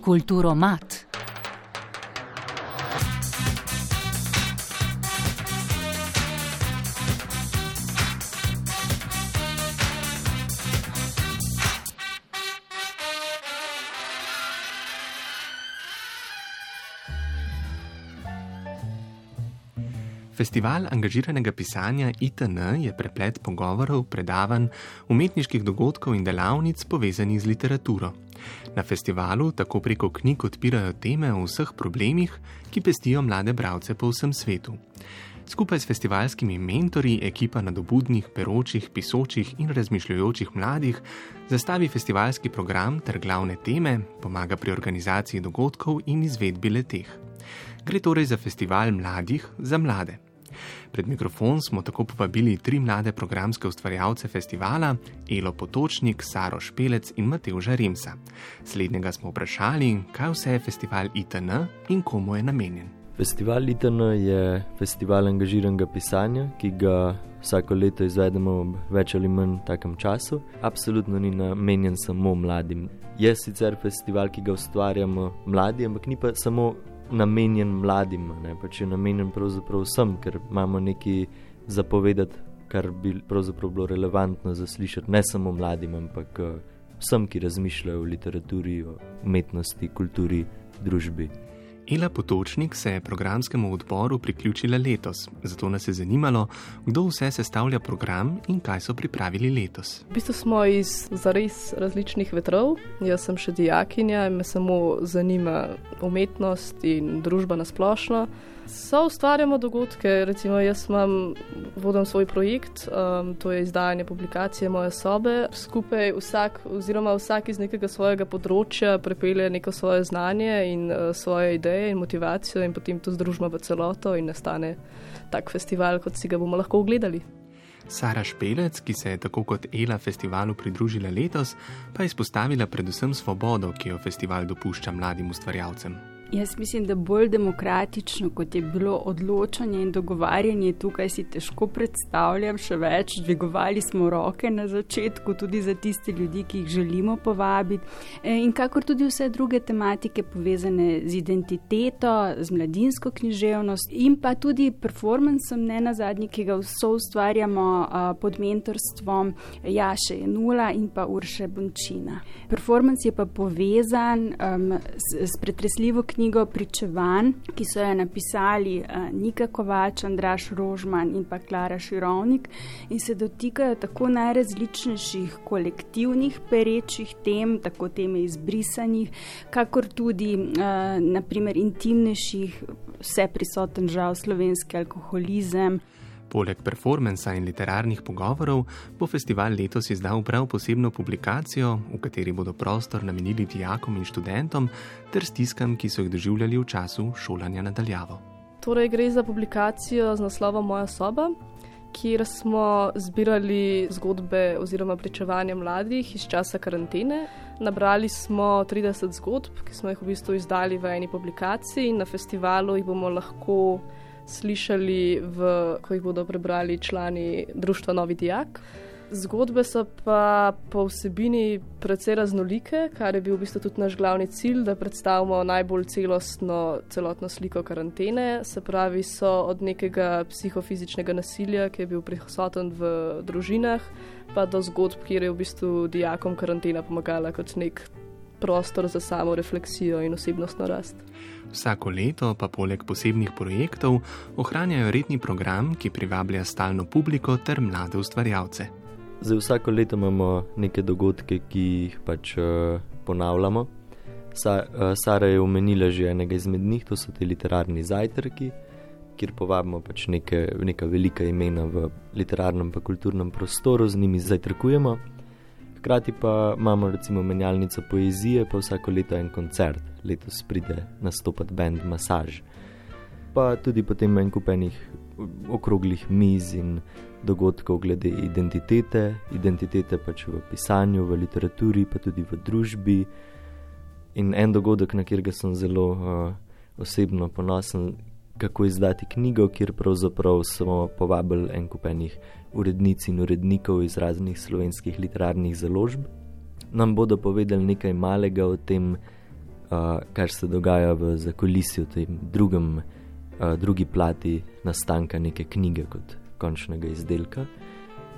Kulturo Festival angažiranega pisanja ITN je preplet pogovorov, predavanj, umetniških dogodkov in delavnic povezanih z literaturo. Na festivalu tako preko knjig odpirajo teme o vseh problemih, ki pestijo mlade bralce po vsem svetu. Skupaj s festivalskimi mentori ekipa nadobudnih, peročih, pisočih in razmišljujočih mladih zastavi festivalski program ter glavne teme, pomaga pri organizaciji dogodkov in izvedbi leteh. Gre torej za festival mladih za mlade. Pred mikrofon smo tako povabili tri mlade programske ustvarjalce festivala: Elo Potočnik, Saro Špelec in Mateuža Rimsa. Slednjega smo vprašali, kaj vse je festival ITN in komu je namenjen. Festival ITN je festival angažiranega pisanja, ki ga vsako leto izvedemo v več ali manj takem času. Absolutno ni namenjen samo mladim. Je sicer festival, ki ga ustvarjamo mladi, ampak ni pa samo namenjen mladim, ne pač je namenjen pravzaprav vsem, ker imamo nekaj zapovedati, kar bi pravzaprav bilo relevantno za slišati ne samo mladim, ampak eh, vsem, ki razmišljajo o literaturi, o umetnosti, kulturi, družbi. Ela Potočnik se je programskemu odboru priključila letos, zato nas je zanimalo, kdo vse sestavlja program in kaj so pripravili letos. V bistvu smo iz zares različnih vetrov. Jaz sem še dijakinja in me samo zanima umetnost in družba na splošno. So ustvarjamo dogodke, recimo jaz imam, vodim svoj projekt, um, to je izdajanje publikacije moje sobe. Skupaj vsak, oziroma vsak iz nekega svojega področja prepelje neko svoje znanje in uh, svoje ideje in motivacijo in potem to združimo v celoto in nastane tak festival, kot si ga bomo lahko ogledali. Sara Špelec, ki se je tako kot Ela festivalu pridružila letos, pa je izpostavila predvsem svobodo, ki jo festival dopušča mladim ustvarjalcem. Jaz mislim, da bolj demokratično, kot je bilo odločanje in dogovarjanje, tukaj si težko predstavljam še več. Dvigovali smo roke na začetku, tudi za tiste ljudi, ki jih želimo povabiti. E, in kakor tudi vse druge tematike povezane z identiteto, z mladinsko književnost in pa tudi performancem, ne na zadnji, ki ga vso ustvarjamo pod mentorstvom Jaše Nula in pa Urše Bončina. Performance je pa povezan um, s, s pretresljivo književnostjo knjigo Pričevanj, ki so jo napisali uh, Nika Kovač, Andraš Rožman in pa Klara Širovnik in se dotikajo tako najrazličnejših kolektivnih perečih tem, tako teme izbrisanih, kakor tudi uh, naprimer intimnejših, vse prisoten žal slovenski alkoholizem. Poleg performansa in literarnih pogovorov bo festival letos izdal prav posebno publikacijo, v kateri bodo prostor namenili dijakom in študentom ter stiskam, ki so jih doživljali v času šolanja nadaljavo. Torej, gre za publikacijo z naslovom Moja soba, kjer smo zbirali zgodbe oziroma pričevanja mladih iz časa karantene. Nabrali smo 30 zgodb, ki smo jih v bistvu izdali v eni publikaciji in na festivalu jih bomo lahko slišali, v, ko jih bodo prebrali člani Društva Novi Dijak. Zgodbe so pa po vsebini precej raznolike, kar je bil v bistvu tudi naš glavni cilj, da predstavimo najbolj celostno, celotno sliko karantene. Se pravi, so od nekega psihofizičnega nasilja, ki je bil prisoten v družinah, pa do zgodb, kjer je v bistvu dijakom karantena pomagala kot nek prostor za samo refleksijo in osebnostno rast. Vsako leto pa poleg posebnih projektov ohranjajo redni program, ki privablja stalno publiko ter mlade ustvarjalce. Za vsako leto imamo neke dogodke, ki jih pač uh, ponavljamo. Sa, uh, Sara je omenila že enega izmed njih, to so ti literarni zajtrki, kjer povabimo pač neke, neka velika imena v literarnem in kulturnem prostoru, z njimi zajtrkujemo. Hkrati pa imamo recimo menjalnico poezije, pa vsako leto en koncert, letos pride nastopati bend Massage. Pa tudi potem en kupenih okroglih miz in dogodkov glede identitete, identitete pač v pisanju, v literaturi, pa tudi v družbi. In en dogodek, na katerega sem zelo uh, osebno ponosen, kako izdati knjigo, kjer pravzaprav smo povabili en kupenih urednic in urednikov iz raznih slovenskih literarnih založb. Nam bodo povedali nekaj malega o tem, uh, kar se dogaja v zakolisju, v tem drugem, uh, drugi plati nastanka neke knjige kot končnega izdelka.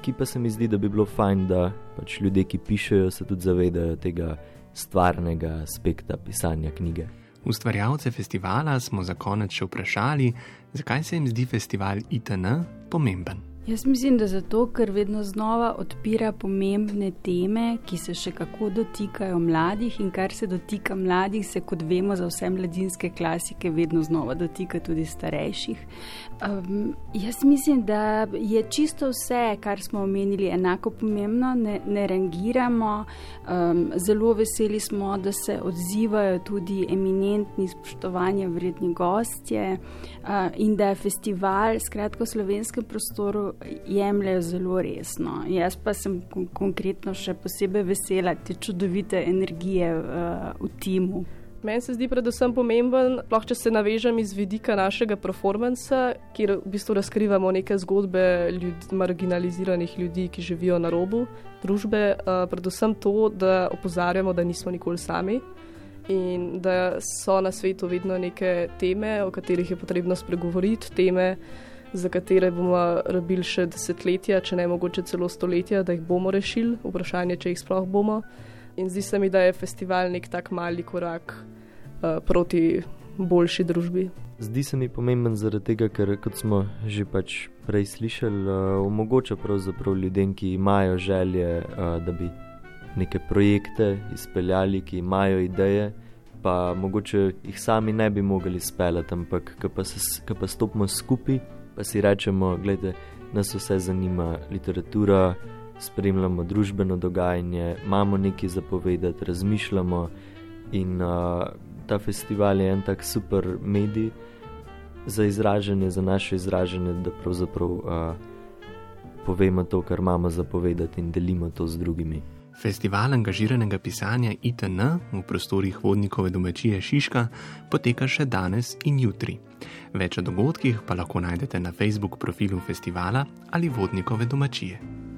Ki pa se mi zdi, da bi bilo fajn, da pač ljudje, ki pišejo, se tudi zavedajo tega stvarnega aspekta pisanja knjige. Ustvarjalce festivala smo za konec še vprašali, zakaj se jim zdi festival ITN pomemben. Jaz mislim, da zato, ker vedno znova odpira pomembne teme, ki se še kako dotikajo mladih in kar se dotika mladih, se kot vemo za vse mladinske klasike vedno znova dotika tudi starejših. Um, jaz mislim, da je čisto vse, kar smo omenili, enako pomembno, ne, ne rangiramo. Um, zelo veseli smo, da se odzivajo tudi eminentni, spoštovanja vredni gostje uh, in da je festival, skratka, v slovenskem prostoru jemljajo zelo resno. Jaz pa sem kon konkretno še posebej vesela te čudovite energije uh, v timu. Meni se zdi predvsem pomemben, lahko če se navežem iz vidika našega performansa, kjer v bistvu razkrivamo neke zgodbe ljud, marginaliziranih ljudi, ki živijo na robu družbe. Predvsem to, da opozarjamo, da nismo nikoli sami in da so na svetu vedno neke teme, o katerih je potrebno spregovoriti, teme, za katere bomo rabili še desetletja, če ne mogoče celo stoletja, da jih bomo rešili, vprašanje, če jih sploh bomo. In zdi se mi, da je festival nek tak mali korak uh, proti boljši družbi. Zdi se mi pomemben zaradi tega, ker kot smo že pač prej slišali, uh, omogoča pravzaprav ljudem, ki imajo želje, uh, da bi neke projekte izpeljali, ki imajo ideje. Pa mogoče jih sami ne bi mogli speljati, ampak ko pa, pa stopimo skupaj, pa si rečemo, da nas vse zanima literatura, spremljamo družbeno dogajanje, imamo nekaj zapovedati, razmišljamo. In uh, ta festival je en tak super medij za izražanje, za naše izražanje, da pravzaprav uh, povemo to, kar imamo zapovedati in delimo to z drugimi. Festival angažiranega pisanja ITN v prostorih vodnikove domačije Šiška poteka še danes in jutri. Več o dogodkih pa lahko najdete na Facebook profilu festivala ali vodnikove domačije.